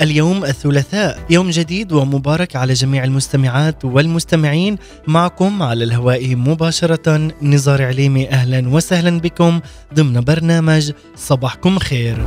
اليوم الثلاثاء. يوم جديد ومبارك على جميع المستمعات والمستمعين. معكم على الهواء مباشرة نزار عليمي. أهلا وسهلا بكم ضمن برنامج صباحكم خير.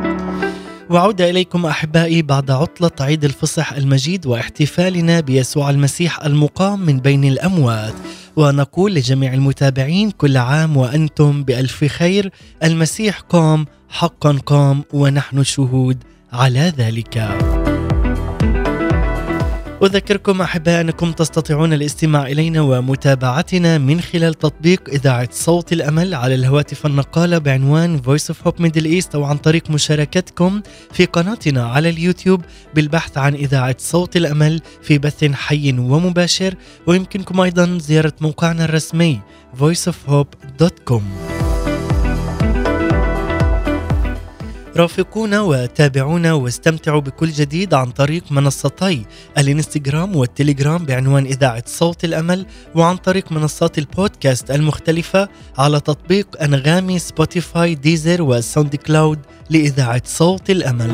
وعودة إليكم أحبائي بعد عطلة عيد الفصح المجيد واحتفالنا بيسوع المسيح المقام من بين الأموات. ونقول لجميع المتابعين كل عام وأنتم بألف خير المسيح قام حقا قام ونحن شهود على ذلك. أذكركم أحباء أنكم تستطيعون الاستماع إلينا ومتابعتنا من خلال تطبيق إذاعة صوت الأمل على الهواتف النقالة بعنوان Voice of Hope Middle East أو عن طريق مشاركتكم في قناتنا على اليوتيوب بالبحث عن إذاعة صوت الأمل في بث حي ومباشر ويمكنكم أيضا زيارة موقعنا الرسمي voiceofhope.com رافقونا وتابعونا واستمتعوا بكل جديد عن طريق منصتي الانستغرام والتليجرام بعنوان إذاعة صوت الأمل وعن طريق منصات البودكاست المختلفة على تطبيق أنغامي Spotify Deezer و SoundCloud لإذاعة صوت الأمل.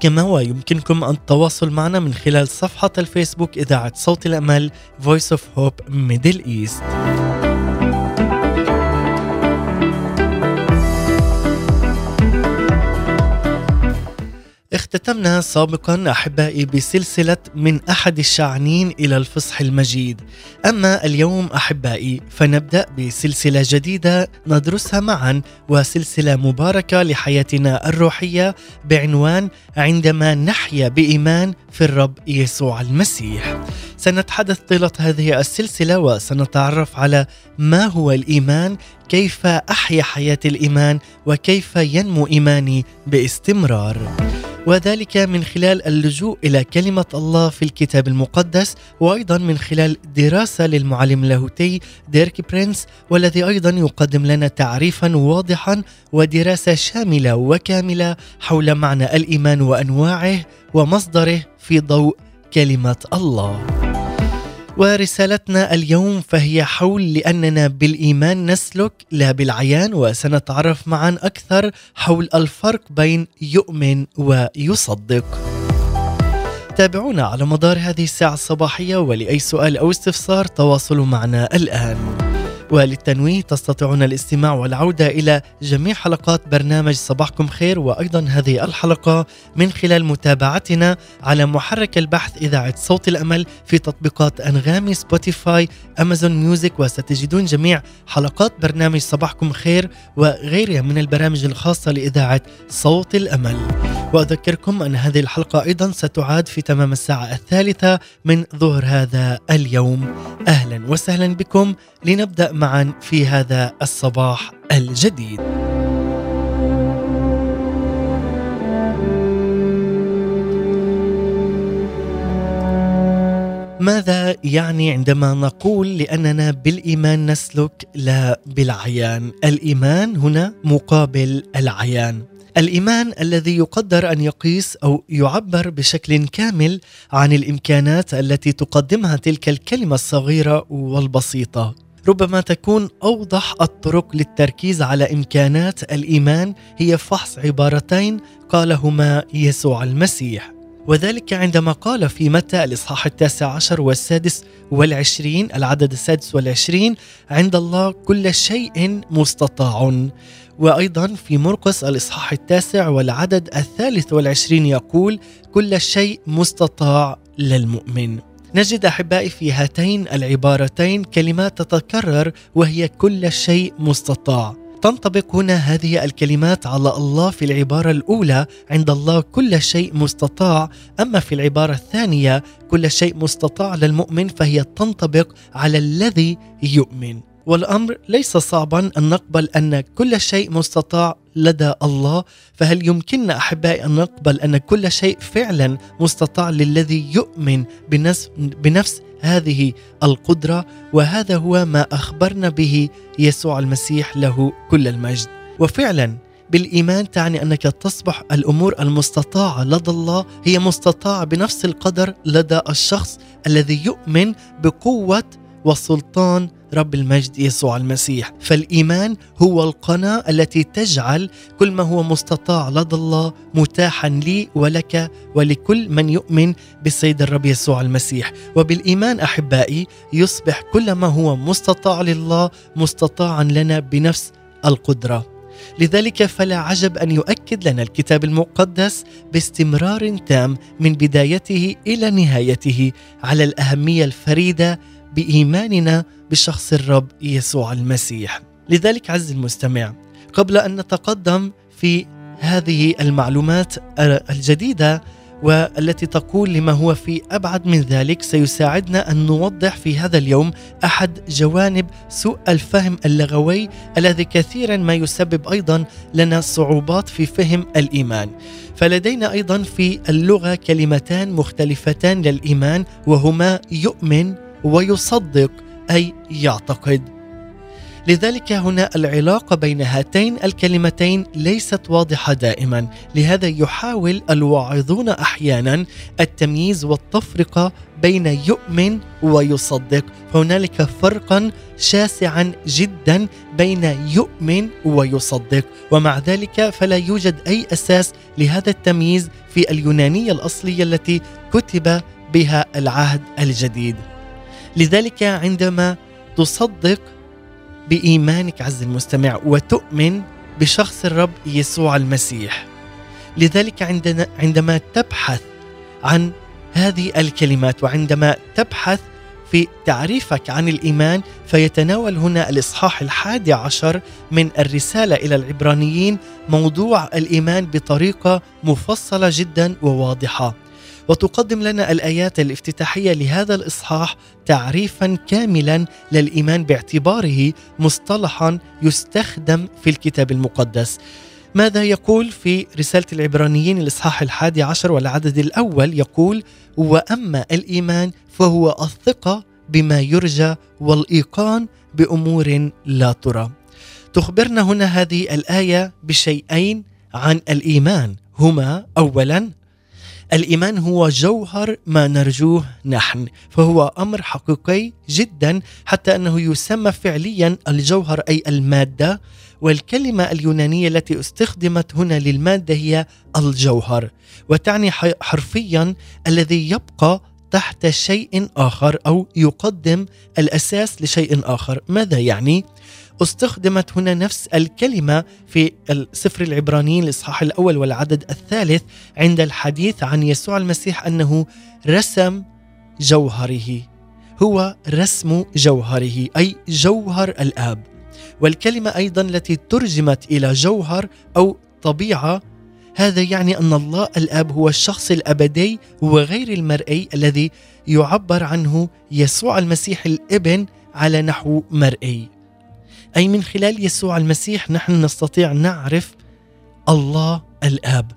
كما ويمكنكم التواصل معنا من خلال صفحة الفيسبوك إذاعة صوت الأمل Voice of Hope Middle East. اختتمنا سابقا أحبائي بسلسلة من أحد الشاعنين إلى الفصح المجيد. أما اليوم أحبائي فنبدأ بسلسلة جديدة ندرسها معا وسلسلة مباركة لحياتنا الروحية بعنوان عندما نحيا بإيمان في الرب يسوع المسيح سنتحدث طيلة هذه السلسلة وسنتعرف على ما هو الإيمان كيف أحيا حياة الإيمان وكيف ينمو إيماني باستمرار. وذلك من خلال اللجوء إلى كلمة الله في الكتاب المقدس وأيضا من خلال دراسة للمعلم اللاهوتي ديرك برينس والذي أيضا يقدم لنا تعريفا واضحا ودراسة شاملة وكاملة حول معنى الإيمان وأنواعه ومصدره في ضوء كلمة الله. ورسالتنا اليوم فهي حول لأننا بالإيمان نسلك لا بالعيان وسنتعرف معا أكثر حول الفرق بين يؤمن ويصدق. تابعونا على مدار هذه الساعة الصباحية ولأي سؤال أو استفسار تواصلوا معنا الآن. وللتنويه تستطيعون الاستماع والعودة إلى جميع حلقات برنامج صباحكم خير وأيضا هذه الحلقة من خلال متابعتنا على محرك البحث إذاعة صوت الأمل في تطبيقات أنغامي Spotify Amazon Music وستجدون جميع حلقات برنامج صباحكم خير وغيرها من البرامج الخاصة لإذاعة صوت الأمل. وأذكركم أن هذه الحلقة أيضا ستعاد في تمام الساعة الثالثة من ظهر هذا اليوم. أهلا وسهلا بكم. لنبدأ معا في هذا الصباح الجديد ماذا يعني عندما نقول لأننا بالإيمان نسلك لا بالعيان؟ الإيمان هنا مقابل العيان. الإيمان الذي يقدر أن يقيس أو يعبر بشكل كامل عن الإمكانات التي تقدمها تلك الكلمة الصغيرة والبسيطة ربما تكون أوضح الطرق للتركيز على إمكانات الإيمان هي فحص عبارتين قالهما يسوع المسيح. وذلك عندما قال في متى الإصحاح التاسع عشر والسادس والعشرين العدد السادس والعشرين عند الله كل شيء مستطاع. وأيضا في مرقس الإصحاح التاسع والعدد الثالث والعشرين يقول كل شيء مستطاع للمؤمن. نجد أحبائي في هاتين العبارتين كلمات تتكرر وهي كل شيء مستطاع. تنطبق هنا هذه الكلمات على الله في العبارة الأولى عند الله كل شيء مستطاع أما في العبارة الثانية كل شيء مستطاع للمؤمن فهي تنطبق على الذي يؤمن. والأمر ليس صعبا أن نقبل أن كل شيء مستطاع لدى الله فهل يمكننا أحبائي أن نقبل أن كل شيء فعلا مستطاع للذي يؤمن بنفس, بنفس هذه القدرة؟ وهذا هو ما أخبرنا به يسوع المسيح له كل المجد. وفعلا بالإيمان تعني أنك تصبح الأمور المستطاعة لدى الله هي مستطاعة بنفس القدر لدى الشخص الذي يؤمن بقوة وسلطان رب المجد يسوع المسيح. فالإيمان هو القناة التي تجعل كل ما هو مستطاع لدى الله متاحا لي ولك ولكل من يؤمن بالسيد الرب يسوع المسيح. وبالإيمان أحبائي يصبح كل ما هو مستطاع لله مستطاعا لنا بنفس القدرة. لذلك فلا عجب أن يؤكد لنا الكتاب المقدس باستمرار تام من بدايته إلى نهايته على الأهمية الفريدة بإيماننا بشخص الرب يسوع المسيح. لذلك عز المستمع قبل أن نتقدم في هذه المعلومات الجديدة والتي تقول لما هو في أبعد من ذلك سيساعدنا أن نوضح في هذا اليوم أحد جوانب سوء الفهم اللغوي الذي كثيرا ما يسبب أيضا لنا صعوبات في فهم الإيمان. فلدينا أيضا في اللغة كلمتان مختلفتان للإيمان وهما يؤمن ويصدق أي يعتقد. لذلك هنا العلاقة بين هاتين الكلمتين ليست واضحة دائما لهذا يحاول الواعظون أحيانا التمييز والتفرقة بين يؤمن ويصدق. هنالك فرقا شاسعا جدا بين يؤمن ويصدق. ومع ذلك فلا يوجد أي أساس لهذا التمييز في اليونانية الأصلية التي كتب بها العهد الجديد. لذلك عندما تصدق بإيمانك عز المستمع وتؤمن بشخص الرب يسوع المسيح لذلك عندنا عندما تبحث عن هذه الكلمات وعندما تبحث في تعريفك عن الإيمان فيتناول هنا الإصحاح الحادي عشر من الرسالة إلى العبرانيين موضوع الإيمان بطريقة مفصلة جدا وواضحة. وتقدم لنا الآيات الافتتاحية لهذا الإصحاح تعريفا كاملا للإيمان باعتباره مصطلحا يستخدم في الكتاب المقدس. ماذا يقول في رسالة العبرانيين الإصحاح الحادي عشر والعدد الأول؟ يقول وأما الإيمان فهو الثقة بما يرجى والإيقان بأمور لا ترى. تخبرنا هنا هذه الآية بشيئين عن الإيمان. هما أولا الإيمان هو جوهر ما نرجوه نحن فهو أمر حقيقي جدا حتى أنه يسمى فعليا الجوهر أي المادة والكلمة اليونانية التي استخدمت هنا للمادة هي الجوهر وتعني حرفيا الذي يبقى تحت شيء آخر أو يقدم الأساس لشيء آخر. ماذا يعني؟ استخدمت هنا نفس الكلمة في سفر العبرانيين الاصحاح الأول والعدد الثالث عند الحديث عن يسوع المسيح أنه رسم جوهره. هو رسم جوهره أي جوهر الآب. والكلمة أيضا التي ترجمت إلى جوهر أو طبيعة هذا يعني أن الله الآب هو الشخص الأبدي وغير المرئي الذي يعبر عنه يسوع المسيح الإبن على نحو مرئي. أي من خلال يسوع المسيح نحن نستطيع نعرف الله الآب.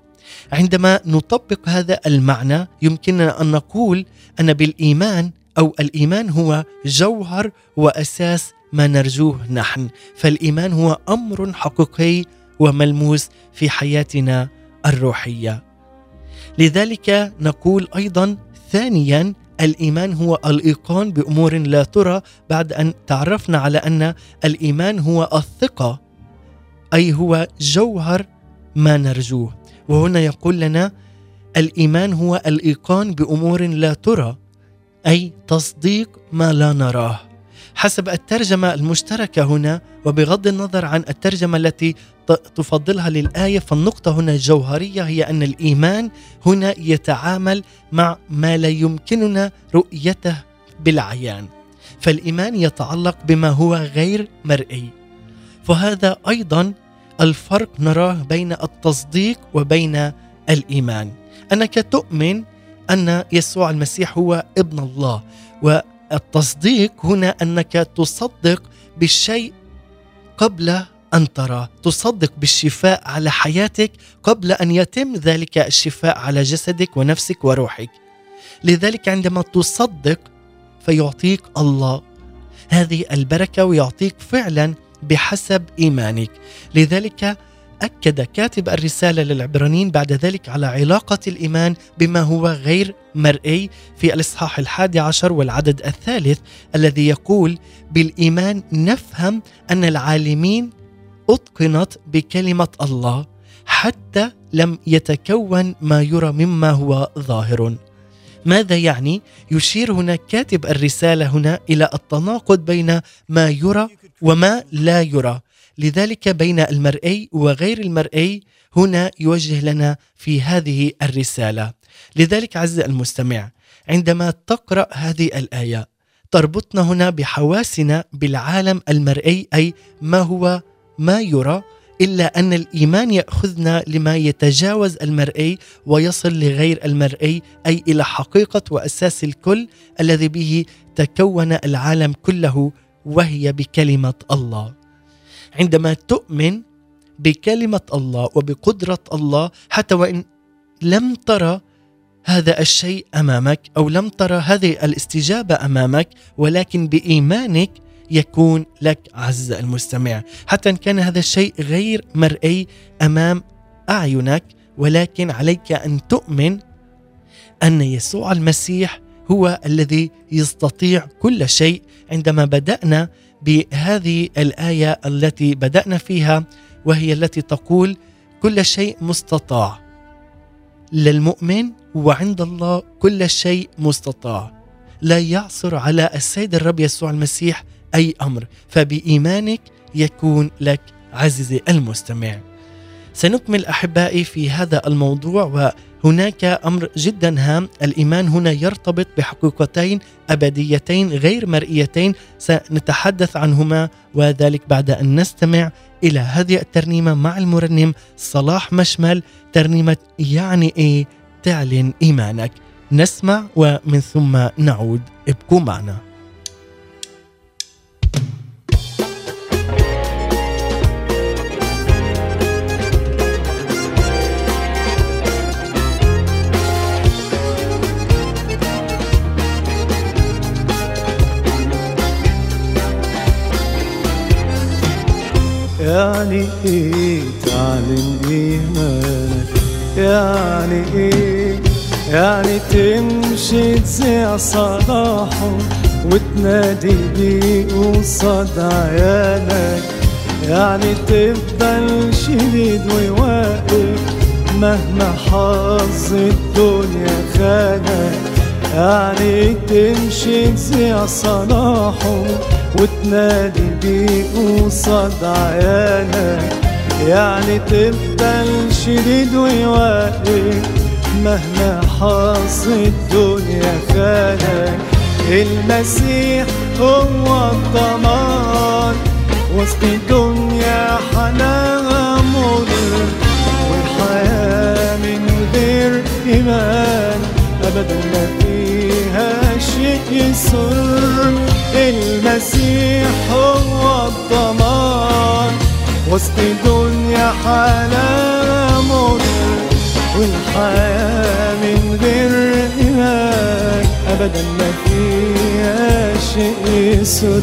عندما نطبق هذا المعنى يمكننا أن نقول أن بالإيمان أو الإيمان هو جوهر وأساس ما نرجوه نحن. فالإيمان هو أمر حقيقي وملموس في حياتنا الروحية. لذلك نقول أيضا ثانيا الإيمان هو الإيقان بأمور لا ترى بعد أن تعرفنا على أن الإيمان هو الثقة أي هو جوهر ما نرجوه. وهنا يقول لنا الإيمان هو الإيقان بأمور لا ترى أي تصديق ما لا نراه. حسب الترجمة المشتركة هنا وبغض النظر عن الترجمة التي تفضلها للآية فالنقطة هنا الجوهريه هي أن الإيمان هنا يتعامل مع ما لا يمكننا رؤيته بالعيان. فالإيمان يتعلق بما هو غير مرئي. فهذا أيضا الفرق نراه بين التصديق وبين الإيمان. أنك تؤمن أن يسوع المسيح هو ابن الله والتصديق هنا أنك تصدق بالشيء قبل أن ترى تصدق بالشفاء على حياتك قبل أن يتم ذلك الشفاء على جسدك ونفسك وروحك. لذلك عندما تصدق فيعطيك الله. هذه البركة ويعطيك فعلا بحسب إيمانك. لذلك أكد كاتب الرسالة للعبرانيين بعد ذلك على علاقة الإيمان بما هو غير مرئي في الإصحاح الحادي عشر والعدد الثالث الذي يقول بالإيمان نفهم أن العالمين أتقنت بكلمة الله حتى لم يتكون ما يرى مما هو ظاهر. ماذا يعني؟ يشير هنا كاتب الرسالة هنا إلى التناقض بين ما يرى وما لا يرى. لذلك بين المرئي وغير المرئي هنا يوجه لنا في هذه الرسالة لذلك عز المستمع عندما تقرأ هذه الآية تربطنا هنا بحواسنا بالعالم المرئي أي ما هو ما يرى إلا أن الإيمان يأخذنا لما يتجاوز المرئي ويصل لغير المرئي أي إلى حقيقة وأساس الكل الذي به تكون العالم كله وهي بكلمة الله. عندما تؤمن بكلمة الله وبقدرة الله حتى وإن لم ترى هذا الشيء أمامك أو لم ترى هذه الاستجابة أمامك ولكن بإيمانك يكون لك عز المستمع. حتى إن كان هذا الشيء غير مرئي أمام أعينك ولكن عليك أن تؤمن أن يسوع المسيح هو الذي يستطيع كل شيء. عندما بدأنا بهذه الآية التي بدأنا فيها وهي التي تقول كل شيء مستطاع. للمؤمن وعند الله كل شيء مستطاع. لا يعصر على السيد الرب يسوع المسيح أي أمر. فبإيمانك يكون لك عزيزي المستمع. سنكمل أحبائي في هذا الموضوع وهناك أمر جدا هام. الإيمان هنا يرتبط بحقيقتين أبديتين غير مرئيتين. سنتحدث عنهما وذلك بعد أن نستمع إلى هذه الترنيمة مع المرنم صلاح مشمل. ترنيمة يعني إيه؟ تعلن إيمانك. نسمع ومن ثم نعود. ابقوا معنا. يعني إيه تعلن إيمانك يعني إيه يعني تمشي تذيع صلاحه وتنادي بيه قصاد عيالك. يعني تفضل شديد وواقف مهما حظ الدنيا خانك. يعني تمشي تذيع صلاحه وتنادي بيه قصاد عيالك يعني تفضل شديد وواقف مهما حظ الدنيا خانك. المسيح هو الضمان. وسط الدنيا حلاوة مر والحياة من غير إيمان. أبدا ما فيها شيء يسر. المسيح هو الضمان. وسط الدنيا حلاوة مر والحياة من غير إيمان. أبدا ما فيها شيء يسر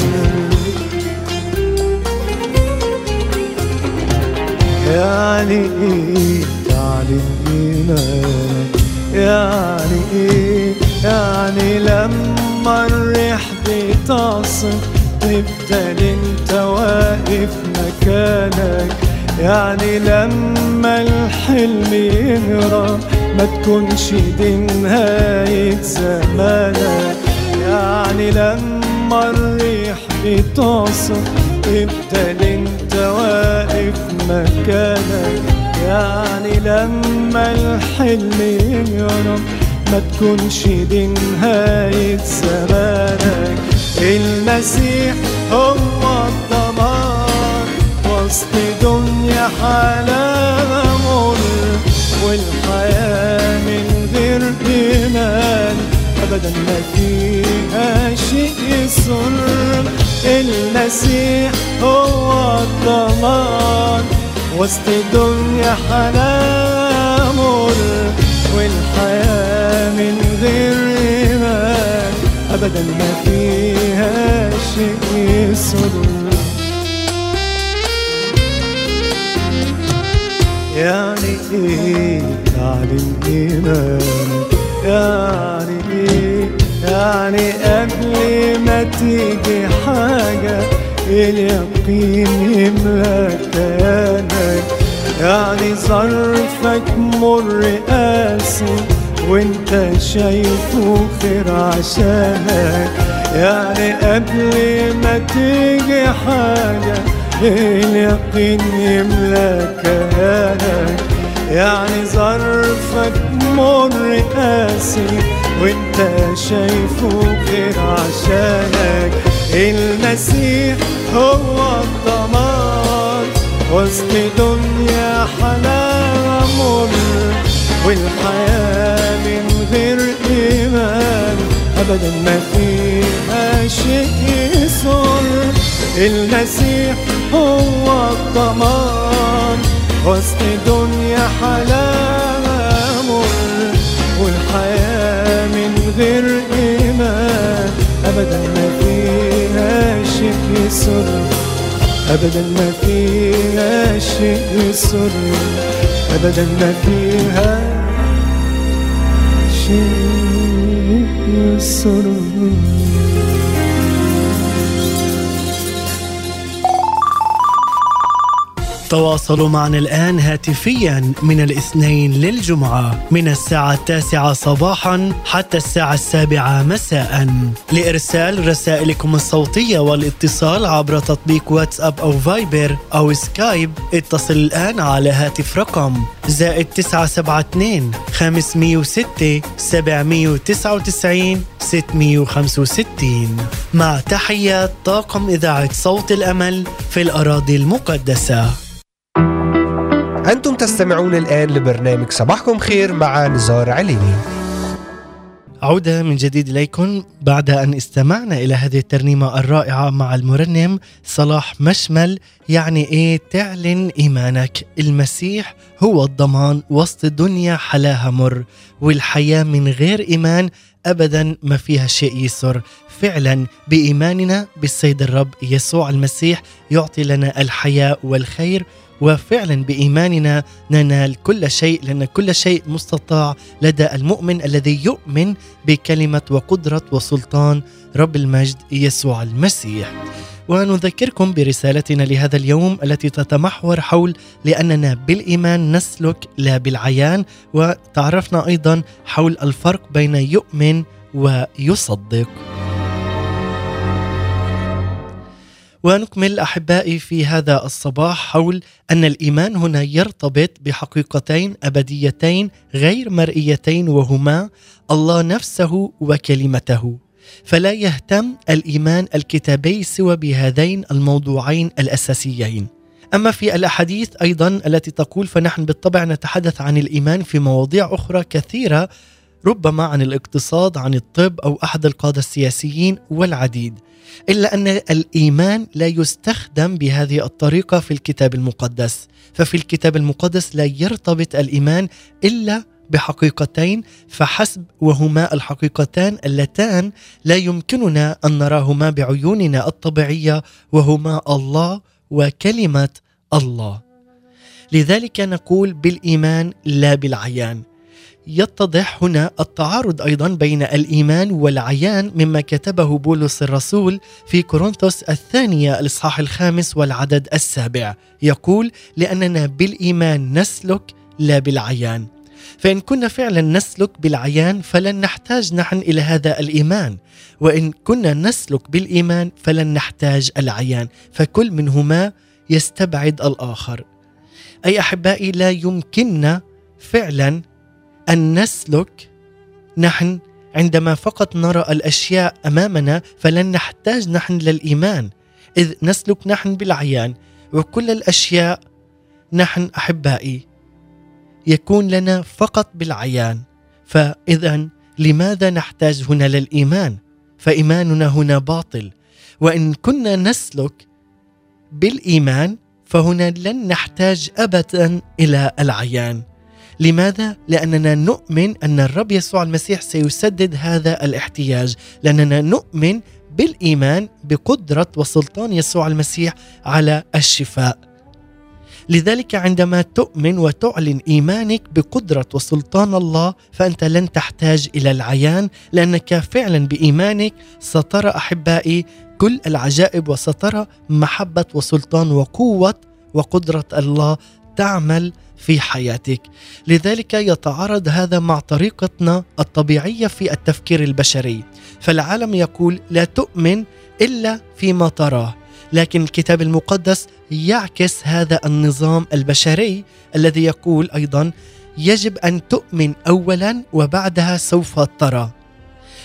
يعني إيه تعلن إيمانك يعني إيه يعني لما الريح بتصف تفضل انت واقف مكانك. يعني لما الحلم يهرب ما تكونش دي نهاية زمانك. يعني لما الريح بتصف تفضل انت واقف مكانك. يعني لما الحلم يهرب ما تكونش دي نهاية زمانك. المسيح هو الضمان وسط دنيا حالها مر والحياة من غير إيمان. أبدا ما فيها شيء يسر المسيح هو الضمان وسط دنيا حالها مر والحياة من غير إيمان أبدا ما فيها شيء يسر يعني إيه تعلم ايمانك يعني إيه يعني قبل ما تيجي حاجة؟ اليقين يملى كيانك يعني ظرفك مر قاسي وانت شايفه خير عشانك يعني قبل ما تيجي حاجة اليقين يملى كيانك يعني ظرفك مر قاسي وانت شايفه خير عشانك المسيح هو الضمان وسط دنيا حلاوة مر والحياة من غير إيمان. أبدا ما فيها شيء يسر. المسيح هو الضمان. وسط دنيا حلاوة مر والحياة من غير إيمان. أبدا ما فيها شيء يسر. أبدا ما فيها شيء يسر أبدا ما فيها شيء يسر. تواصلوا معنا الآن هاتفيا من الاثنين للجمعة من الساعة التاسعة صباحا حتى الساعة السابعة مساء. لإرسال رسائلكم الصوتية والاتصال عبر تطبيق واتساب أو فايبر أو سكايب اتصل الآن على هاتف رقم زائد 972 506 799 665 مع تحيات طاقم إذاعة صوت الأمل في الأراضي المقدسة. أنتم تستمعون الآن لبرنامج صباحكم خير مع نزار عليني عودة من جديد إليكم. بعد أن استمعنا إلى هذه الترنيمة الرائعة مع المرنم صلاح مشمل يعني إيه تعلن إيمانك. المسيح هو الضمان وسط الدنيا حلاها مر والحياة من غير إيمان أبدا ما فيها شيء يسر. فعلا بإيماننا بالسيد الرب يسوع المسيح يعطي لنا الحياة والخير. وفعلا بإيماننا ننال كل شيء لأن كل شيء مستطاع لدى المؤمن الذي يؤمن بكلمة وقدرة وسلطان رب المجد يسوع المسيح. ونذكركم برسالتنا لهذا اليوم التي تتمحور حول لأننا بالإيمان نسلك لا بالعيان وتعرفنا أيضا حول الفرق بين يؤمن ويصدق. ونكمل أحبائي في هذا الصباح حول أن الإيمان هنا يرتبط بحقيقتين أبديتين غير مرئيتين وهما الله نفسه وكلمته. فلا يهتم الإيمان الكتابي سوى بهذين الموضوعين الأساسيين. أما في الأحاديث أيضا التي تقول فنحن بالطبع نتحدث عن الإيمان في مواضيع أخرى كثيرة ربما عن الاقتصاد عن الطب أو أحد القادة السياسيين والعديد إلا أن الإيمان لا يستخدم بهذه الطريقة في الكتاب المقدس. ففي الكتاب المقدس لا يرتبط الإيمان إلا بحقيقتين فحسب وهما الحقيقتان اللتان لا يمكننا أن نراهما بعيوننا الطبيعية وهما الله وكلمة الله. لذلك نقول بالإيمان لا بالعيان. يتضح هنا التعارض أيضا بين الإيمان والعيان مما كتبه بولس الرسول في كورنثوس الثانية الإصحاح الخامس والعدد السابع. يقول لأننا بالإيمان نسلك لا بالعيان. فإن كنا فعلا نسلك بالعيان فلن نحتاج نحن إلى هذا الإيمان. وإن كنا نسلك بالإيمان فلن نحتاج العيان. فكل منهما يستبعد الآخر. أي أحبائي لا يمكننا فعلا أن نسلك. نحن عندما فقط نرى الأشياء أمامنا فلن نحتاج نحن للإيمان. إذ نسلك نحن بالعيان وكل الأشياء نحن أحبائي. يكون لنا فقط بالعيان. فاذا لماذا نحتاج هنا للإيمان؟ فإيماننا هنا باطل. وإن كنا نسلك بالإيمان فهنا لن نحتاج ابدا إلى العيان. لماذا؟ لأننا نؤمن أن الرب يسوع المسيح سيسدد هذا الاحتياج لأننا نؤمن بالإيمان بقدرة وسلطان يسوع المسيح على الشفاء لذلك عندما تؤمن وتعلن إيمانك بقدرة وسلطان الله فأنت لن تحتاج إلى العيان لأنك فعلا بإيمانك سترى أحبائي كل العجائب وسترى محبة وسلطان وقوة وقدرة الله تعمل في حياتك. لذلك يتعارض هذا مع طريقتنا الطبيعية في التفكير البشري. فالعالم يقول لا تؤمن إلا فيما تراه. لكن الكتاب المقدس يعكس هذا النظام البشري الذي يقول أيضا يجب أن تؤمن اولا وبعدها سوف ترى.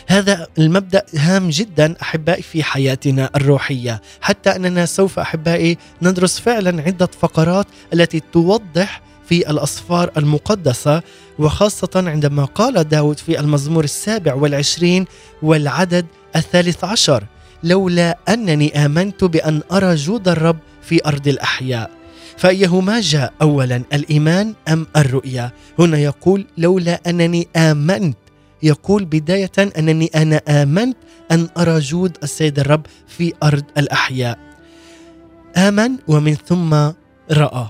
هذا المبدأ هام جدا أحبائي في حياتنا الروحية. حتى أننا سوف أحبائي ندرس فعلا عدة فقرات التي توضح في الأصفار المقدسة وخاصة عندما قال داود في المزمور السابع والعشرين والعدد الثالث عشر لولا أنني آمنت بأن أرى جود الرب في أرض الأحياء. فأيهما جاء أولا الإيمان أم الرؤيا؟ هنا يقول لولا أنني آمنت. يقول بداية أنني أنا آمنت أن أرى جود السيد الرب في أرض الأحياء. آمن ومن ثم رأى.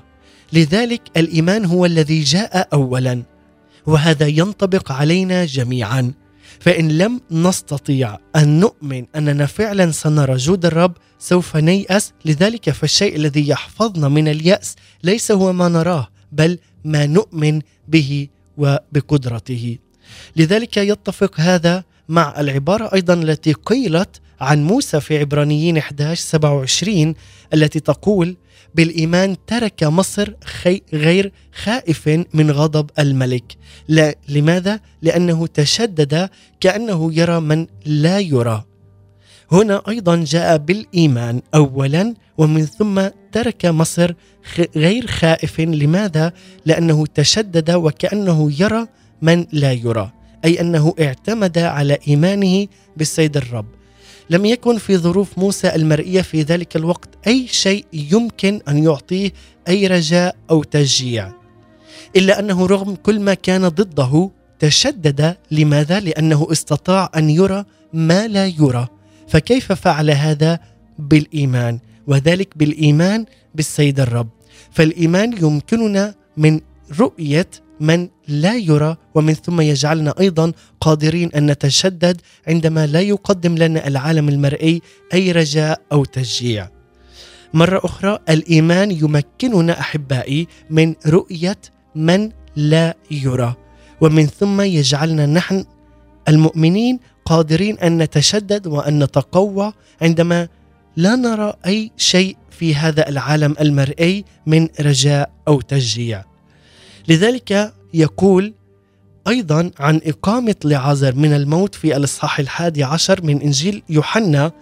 لذلك الإيمان هو الذي جاء اولا وهذا ينطبق علينا جميعا. فإن لم نستطيع أن نؤمن أننا فعلا سنرى جود الرب سوف نيأس. لذلك فالشيء الذي يحفظنا من اليأس ليس هو ما نراه بل ما نؤمن به وبقدرته. لذلك يتفق هذا مع العبارة أيضا التي قيلت عن موسى في عبرانيين 11 27 التي تقول بالإيمان ترك مصر غير خائف من غضب الملك لا لماذا؟ لأنه تشدد كأنه يرى من لا يرى هنا أيضا جاء بالإيمان أولا ومن ثم ترك مصر غير خائف لماذا؟ لأنه تشدد وكأنه يرى من لا يرى أي أنه اعتمد على إيمانه بالسيد الرب لم يكن في ظروف موسى المرئية في ذلك الوقت أي شيء يمكن أن يعطيه أي رجاء أو تشجيع. إلا أنه رغم كل ما كان ضده تشدد. لماذا؟ لأنه استطاع أن يرى ما لا يرى. فكيف فعل هذا؟ بالإيمان. وذلك بالإيمان بالسيد الرب. فالإيمان يمكننا من رؤية من لا يرى ومن ثم يجعلنا أيضا قادرين أن نتشدد عندما لا يقدم لنا العالم المرئي أي رجاء أو تشجيع. مرة أخرى الإيمان يمكننا أحبائي من رؤية من لا يرى ومن ثم يجعلنا نحن المؤمنين قادرين أن نتشدد وأن نتقوى عندما لا نرى أي شيء في هذا العالم المرئي من رجاء أو تشجيع. لذلك يقول أيضا عن إقامة لعازر من الموت في الإصحاح الحادي عشر من إنجيل يوحنا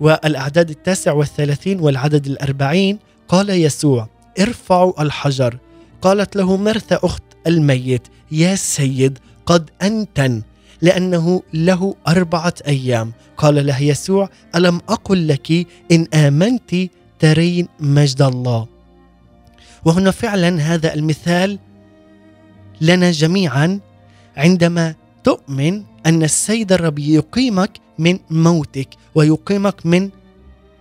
والأعداد التاسع والثلاثين والعدد الأربعين قال يسوع ارفعوا الحجر. قالت له مرثى أخت الميت يا سيد قد أنتن لأنه له أربعة أيام. قال له يسوع ألم أقل لك إن آمنت ترين مجد الله؟ وهنا فعلا هذا المثال لنا جميعا عندما تؤمن أن السيد الرب يقيمك من موتك ويقيمك من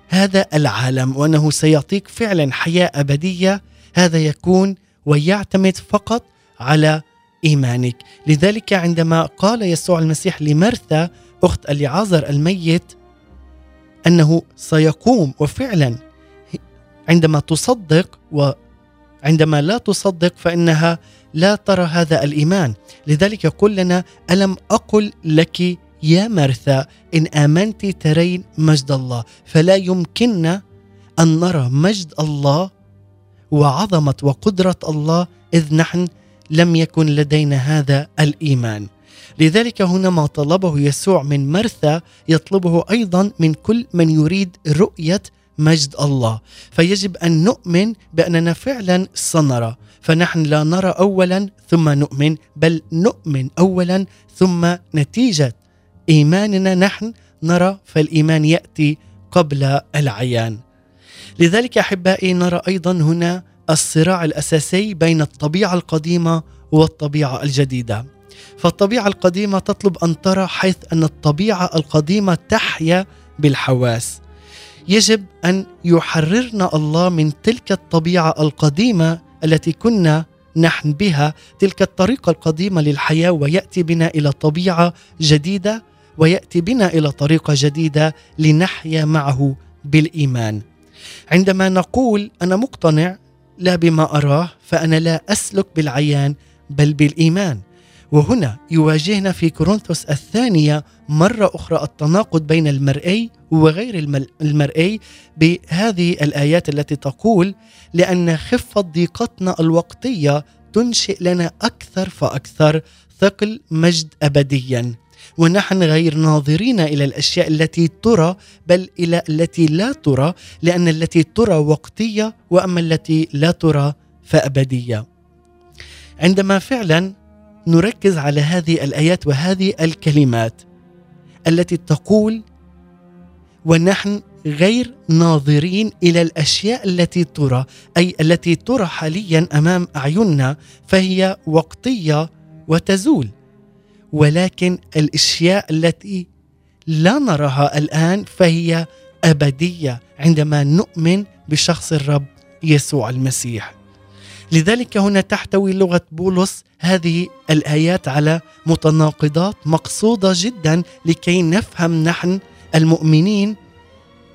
هذا العالم وأنه سيعطيك فعلا حياة أبدية هذا يكون ويعتمد فقط على إيمانك. لذلك عندما قال يسوع المسيح لمرثا أخت أليعازر الميت أنه سيقوم وفعلا عندما تصدق وعندما لا تصدق فإنها لا ترى هذا الإيمان. لذلك يقول لنا ألم أقل لك يا مرثا إن آمنت ترين مجد الله؟ فلا يمكننا أن نرى مجد الله وعظمة وقدرة الله إذ نحن لم يكن لدينا هذا الإيمان. لذلك هنا ما طلبه يسوع من مرثا يطلبه أيضا من كل من يريد رؤية مجد الله. فيجب أن نؤمن بأننا فعلا سنرى. فنحن لا نرى اولا ثم نؤمن بل نؤمن اولا ثم نتيجة إيماننا نحن نرى فالإيمان يأتي قبل العيان. لذلك أحبائي نرى أيضا هنا الصراع الأساسي بين الطبيعة القديمة والطبيعة الجديدة. فالطبيعة القديمة تطلب أن ترى حيث أن الطبيعة القديمة تحيا بالحواس. يجب أن يحررنا الله من تلك الطبيعة القديمة التي كنا نحن بها تلك الطريقة القديمة للحياة ويأتي بنا إلى طبيعة جديدة ويأتي بنا إلى طريقة جديدة لنحيا معه بالإيمان. عندما نقول أنا مقتنع لا بما أراه فأنا لا أسلك بالعيان بل بالإيمان. وهنا يواجهنا في كورنثوس الثانية مرة أخرى التناقض بين المرئي وغير المرئي بهذه الآيات التي تقول لأن خفة ضيقتنا الوقتية تنشئ لنا أكثر فأكثر ثقل مجد ابديا ونحن غير ناظرين إلى الأشياء التي ترى بل إلى التي لا ترى لأن التي ترى وقتية وأما التي لا ترى فأبدية. عندما فعلا نركز على هذه الآيات وهذه الكلمات التي تقول ونحن غير ناظرين إلى الأشياء التي ترى أي التي ترى حاليا أمام أعيننا فهي وقتية وتزول ولكن الأشياء التي لا نراها الآن فهي أبدية عندما نؤمن بشخص الرب يسوع المسيح. لذلك هنا تحتوي لغة بولس هذه الآيات على متناقضات مقصودة جدا لكي نفهم نحن المؤمنين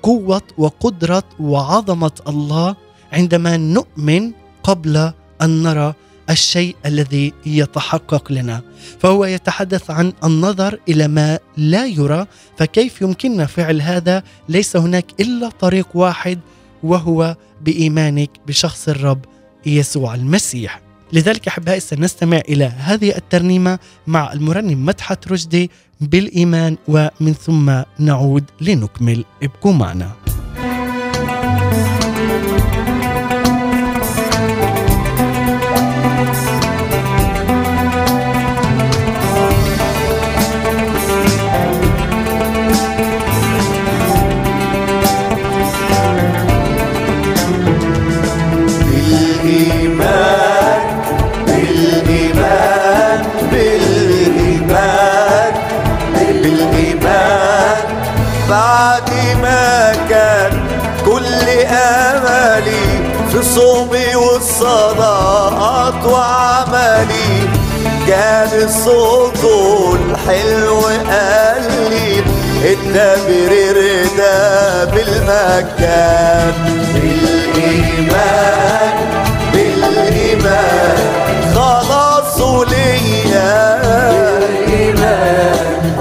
قوة وقدرة وعظمة الله عندما نؤمن قبل أن نرى الشيء الذي يتحقق لنا. فهو يتحدث عن النظر إلى ما لا يرى فكيف يمكننا فعل هذا؟ ليس هناك إلا طريق واحد وهو بإيمانك بشخص الرب يسوع المسيح. لذلك احبائي سنستمع إلى هذه الترنيمة مع المرنم مدحت رشدي بالإيمان ومن ثم نعود لنكمل. ابقوا معنا. بالإيمان وعملي. كان الصوت الحلو قال لي التبرير ده بالمكان. بالإيمان بالإيمان. خلاص ليا. بالإيمان.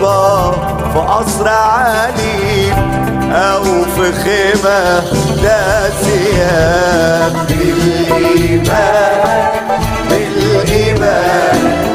في قصر عالي أو في خيمة داسية بالإيمان بالإيمان.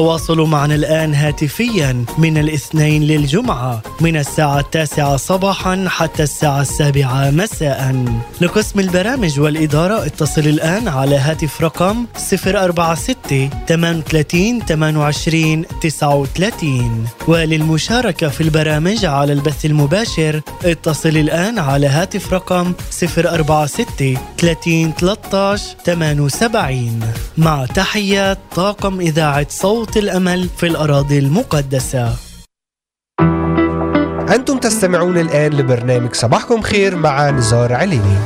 تواصلوا معنا الآن هاتفيا من الاثنين للجمعة من الساعة التاسعة صباحا حتى الساعة السابعة مساء. لقسم البرامج والإدارة اتصل الآن على هاتف رقم 046 38 28 39 وللمشاركة في البرامج على البث المباشر اتصل الآن على هاتف رقم 046 30 13 78 مع تحيات طاقم إذاعة صوت الأمل في الأراضي المقدسة. أنتم تستمعون الآن لبرنامج صباحكم خير مع نزار عليني.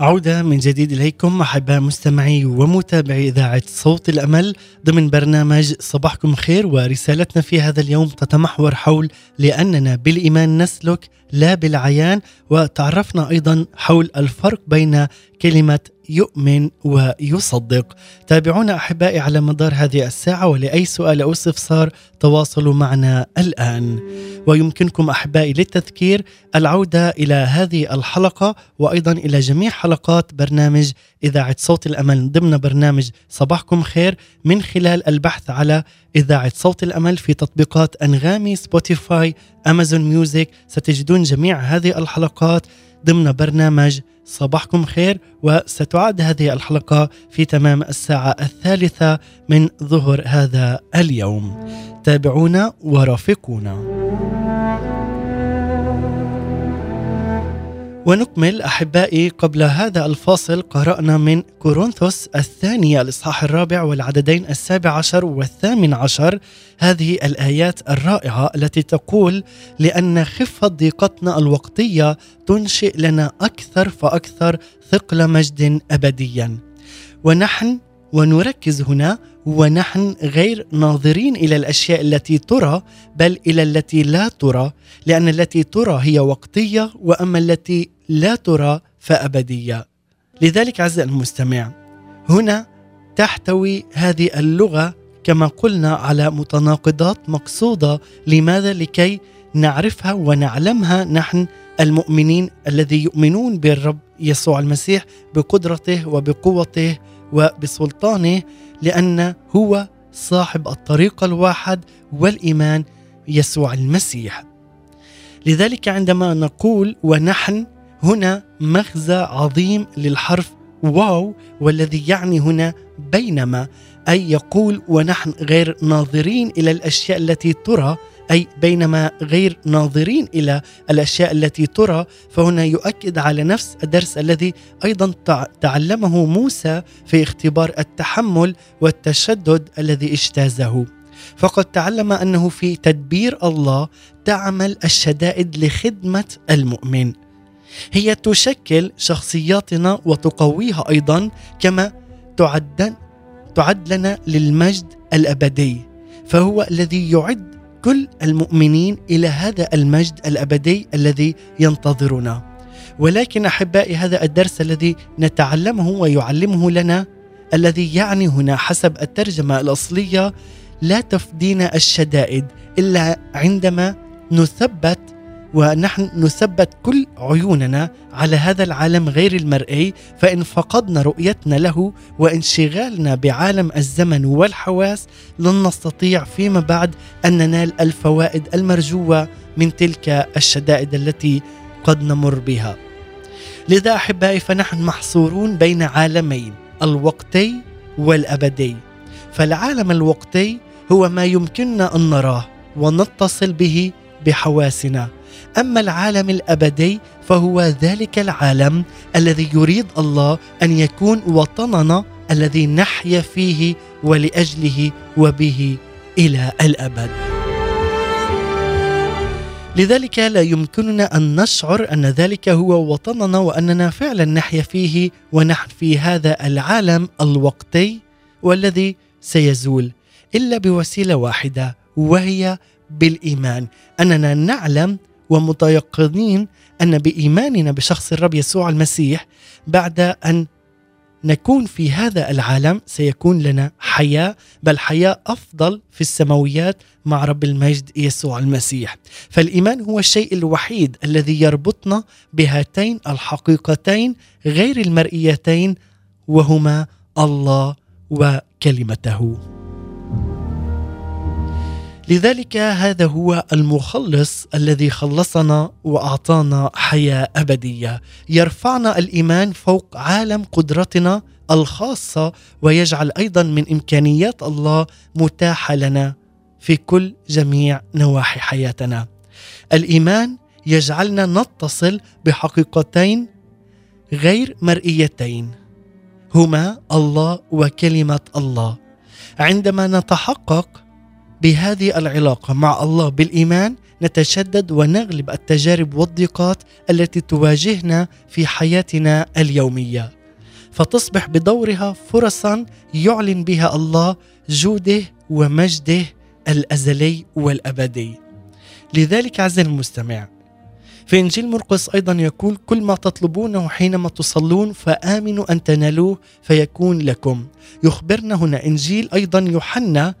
عودة من جديد إليكم أحباء مستمعي ومتابعي إذاعة صوت الأمل ضمن برنامج صباحكم خير ورسالتنا في هذا اليوم تتمحور حول لأننا بالإيمان نسلك لا بالعيان وتعرفنا أيضا حول الفرق بين كلمة يؤمن ويصدق. تابعونا أحبائي على مدار هذه الساعة ولأي سؤال أو استفسار تواصلوا معنا الآن. ويمكنكم أحبائي للتذكير العودة إلى هذه الحلقة وأيضا إلى جميع حلقات برنامج إذاعة صوت الأمل. ضمن برنامج صباحكم خير من خلال البحث على إذاعة صوت الأمل في تطبيقات أنغامي Spotify Amazon Music. ستجدون جميع هذه الحلقات ضمن برنامج صباحكم خير وستعاد هذه الحلقة في تمام الساعة الثالثة من ظهر هذا اليوم. تابعونا ورافقونا. ونكمل أحبائي قبل هذا الفاصل قرأنا من كورنثوس الثانية الإصحاح الرابع والعددين السابع عشر والثامن عشر. هذه الآيات الرائعة التي تقول لأن خفة ضيقتنا الوقتية تنشئ لنا أكثر فأكثر ثقل مجد ابديا. ونحن ونركز هنا ونحن غير ناظرين إلى الأشياء التي ترى بل إلى التي لا ترى لأن التي ترى هي وقتية وأما التي لا ترى فأبدية. لذلك عزيزي المستمع هنا تحتوي هذه اللغة كما قلنا على متناقضات مقصودة. لماذا؟ لكي نعرفها ونعلمها نحن المؤمنين الذي يؤمنون بالرب يسوع المسيح بقدرته وبقوته وبسلطانه لأن هو صاحب الطريق الواحد والإيمان يسوع المسيح. لذلك عندما نقول ونحن هنا مغزى عظيم للحرف واو والذي يعني هنا بينما أي يقول ونحن غير ناظرين إلى الأشياء التي ترى أي بينما غير ناظرين إلى الأشياء التي ترى فهنا يؤكد على نفس الدرس الذي أيضا تعلمه موسى في اختبار التحمل والتشدد الذي اجتازه. فقد تعلم أنه في تدبير الله تعمل الشدائد لخدمة المؤمن. هي تشكل شخصياتنا وتقويها أيضا كما تعد تعد لنا للمجد الأبدي فهو الذي يعد كل المؤمنين إلى هذا المجد الأبدي الذي ينتظرنا. ولكن أحبائي هذا الدرس الذي نتعلمه ويعلمه لنا الذي يعني هنا حسب الترجمة الأصلية لا تفدينا الشدائد إلا عندما نثبت ونحن نثبت كل عيوننا على هذا العالم غير المرئي فإن فقدنا رؤيتنا له وانشغالنا بعالم الزمن والحواس لن نستطيع فيما بعد أن ننال الفوائد المرجوة من تلك الشدائد التي قد نمر بها. لذا أحبائي فنحن محصورون بين عالمين الوقتي والأبدي. فالعالم الوقتي هو ما يمكننا أن نراه ونتصل به بحواسنا أما العالم الأبدي فهو ذلك العالم الذي يريد الله أن يكون وطننا الذي نحيا فيه ولأجله وبه إلى الأبد. لذلك لا يمكننا أن نشعر أن ذلك هو وطننا وأننا فعلا نحيا فيه ونحن في هذا العالم الوقتي والذي سيزول إلا بوسيلة واحدة وهي بالإيمان. أننا نعلم ومتيقظين أن بإيماننا بشخص الرب يسوع المسيح بعد أن نكون في هذا العالم سيكون لنا حياة بل حياة أفضل في السماويات مع رب المجد يسوع المسيح. فالإيمان هو الشيء الوحيد الذي يربطنا بهاتين الحقيقتين غير المرئيتين وهما الله وكلمته. لذلك هذا هو المخلص الذي خلصنا وأعطانا حياة أبدية. يرفعنا الإيمان فوق عالم قدرتنا الخاصة ويجعل أيضا من إمكانيات الله متاحة لنا في كل جميع نواحي حياتنا. الإيمان يجعلنا نتصل بحقيقتين غير مرئيتين هما الله وكلمة الله. عندما نتحقق بهذه العلاقة مع الله بالإيمان نتشدد ونغلب التجارب والضيقات التي تواجهنا في حياتنا اليومية. فتصبح بدورها فرصا يعلن بها الله جوده ومجده الأزلي والأبدي. لذلك عزيزي المستمع في إنجيل مرقس أيضا يقول كل ما تطلبونه حينما تصلون فآمنوا أن تنالوه فيكون لكم. يخبرنا هنا إنجيل أيضا يوحنا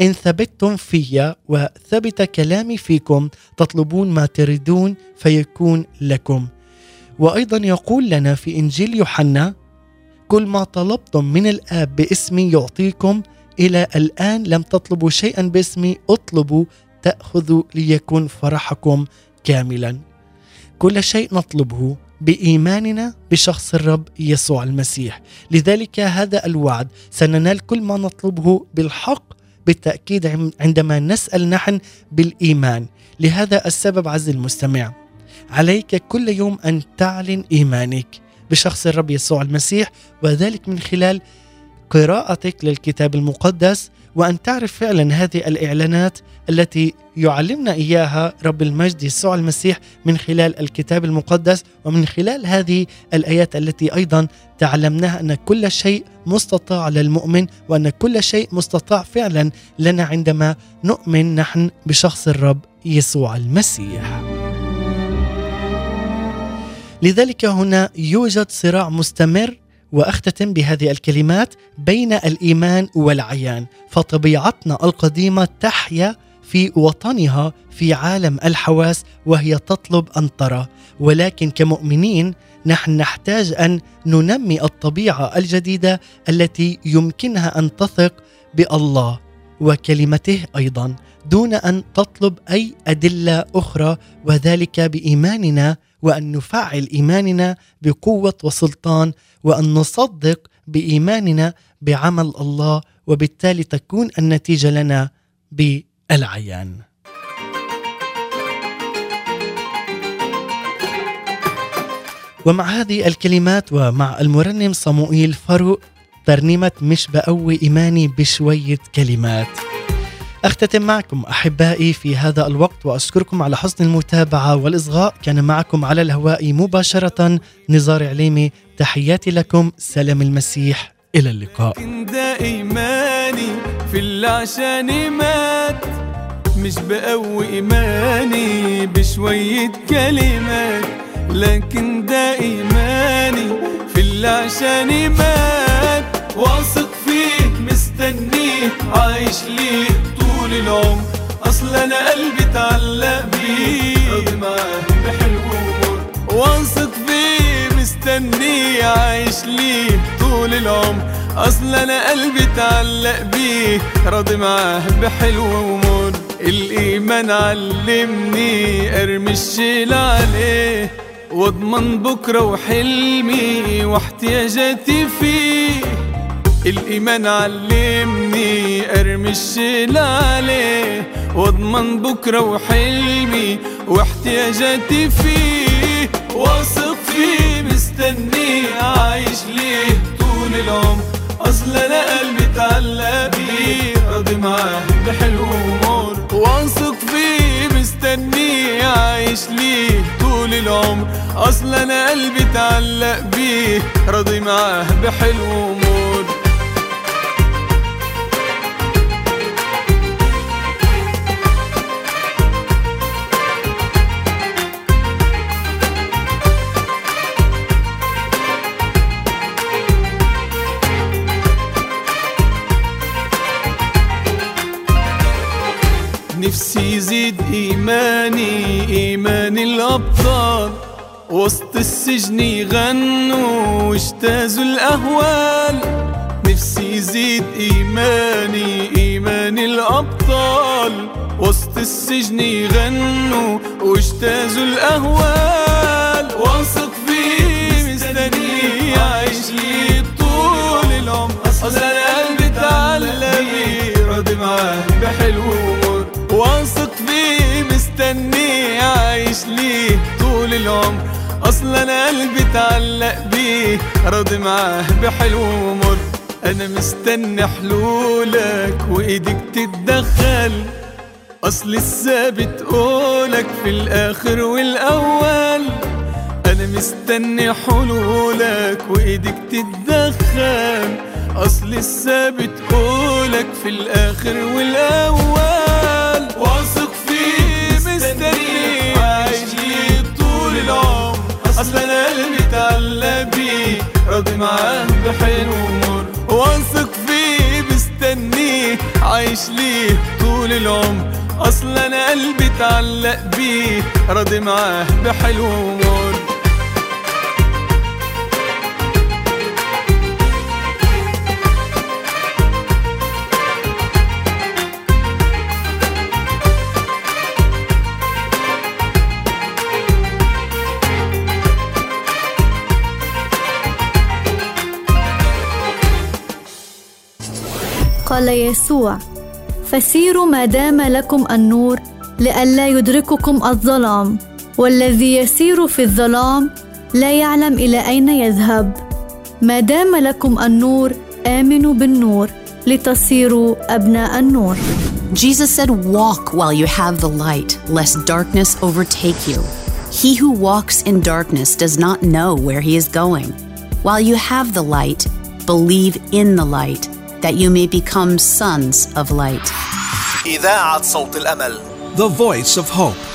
إن ثبتتم في وثبت كلامي فيكم تطلبون ما تريدون فيكون لكم. وأيضا يقول لنا في إنجيل يوحنا كل ما طلبتم من الآب باسمي يعطيكم إلى الآن لم تطلبوا شيئا باسمي اطلبوا تأخذوا ليكون فرحكم كاملا. كل شيء نطلبه بإيماننا بشخص الرب يسوع المسيح. لذلك هذا الوعد سننال كل ما نطلبه بالحق بالتأكيد عندما نسأل نحن بالإيمان. لهذا السبب عز المستمع عليك كل يوم أن تعلن إيمانك بشخص الرب يسوع المسيح وذلك من خلال قراءتك للكتاب المقدس وأن تعرف فعلا هذه الإعلانات التي يعلمنا إياها رب المجد يسوع المسيح من خلال الكتاب المقدس ومن خلال هذه الآيات التي أيضا تعلمناها أن كل شيء مستطاع للمؤمن وأن كل شيء مستطاع فعلا لنا عندما نؤمن نحن بشخص الرب يسوع المسيح. لذلك هنا يوجد صراع مستمر وأختتم بهذه الكلمات بين الإيمان والعيان فطبيعتنا القديمة تحيا في وطنها في عالم الحواس وهي تطلب أن ترى. ولكن كمؤمنين نحن نحتاج أن ننمي الطبيعة الجديدة التي يمكنها أن تثق بالله وكلمته أيضا دون أن تطلب أي أدلة أخرى وذلك بإيماننا وأن نفعل إيماننا بقوة وسلطان وأن نصدق بإيماننا بعمل الله وبالتالي تكون النتيجة لنا بالعيان. ومع هذه الكلمات ومع المرنم صموئيل فاروق ترنيمة مش بقوي إيماني بشوية كلمات أختتم معكم أحبائي في هذا الوقت وأشكركم على حسن المتابعة والإصغاء. كان معكم على الهواء مباشرة نزار عليمي. تحياتي لكم. سلام المسيح. إلى اللقاء. ده إيماني في اللي عشاني مات. مش بقوي إيماني بشوية كلمات. لكن ده إيماني في اللي عشاني مات. واثق فيك مستنيك عايش ليك. طول العمر أصل أنا قلبي اتعلق بيه. راضي معاه بحلو ومر. واثق فيه مستنيه عايش ليه طول العمر أصل أنا قلبي اتعلق بيه. راضي معاه بحلو ومر. الإيمان علمني أرمي الشيل عليه. واضمن بكرة وحلمي واحتياجاتي فيه. الإيمان علمني أرمي الشيل عليه واضمن بكرة وحلمي واحتياجاتي فيه. واثق فيه مستنيه عايش ليه. طول العمر أصل أنا قلبي اتعلق بيه. راضي معاه بحلو ومر. واثق فيه مستنيه عايش ليه. طول العمر أصل أنا قلبي اتعلق بيه. راضي معاه بحلو ومر. السجن يغنوا واجتازوا الأهوال. نفسي يزيد إيماني إيمان الأبطال. وسط السجن يغنوا واجتازوا الأهوال. واثق فيه مستني عايش لي طول العمر. أصلا قلبي تعلق بيه راضي معاه بحلو واثق فيه مستني عايش ليه طول العمر. أصلا قلبي اتعلق بيه راضي معاه بحلو ومر. أنا مستني حلولك وإيدك تتدخل. أصل الثابت قولك في الآخر والأول. أنا مستني حلولك وإيدك تتدخل. أصل الثابت قولك في الآخر والأول. عايش ليه طول العمر. اصل أنا قلبي اتعلق بيه راضي معاه بحلو ومر. قال يسوع فسيروا ما دام لكم النور لئلا يدرككم الظلام والذي يسير في الظلام لا يعلم إلى اين يذهب ما دام لكم النور امنوا بالنور لتصيروا ابناء النور Jesus said, Walk while you have the light, lest darkness overtake you. He who walks in darkness does not know where he is going. While you have the light, believe in the light, that you may become sons of light. إذاعة صوت الأمل The voice of hope.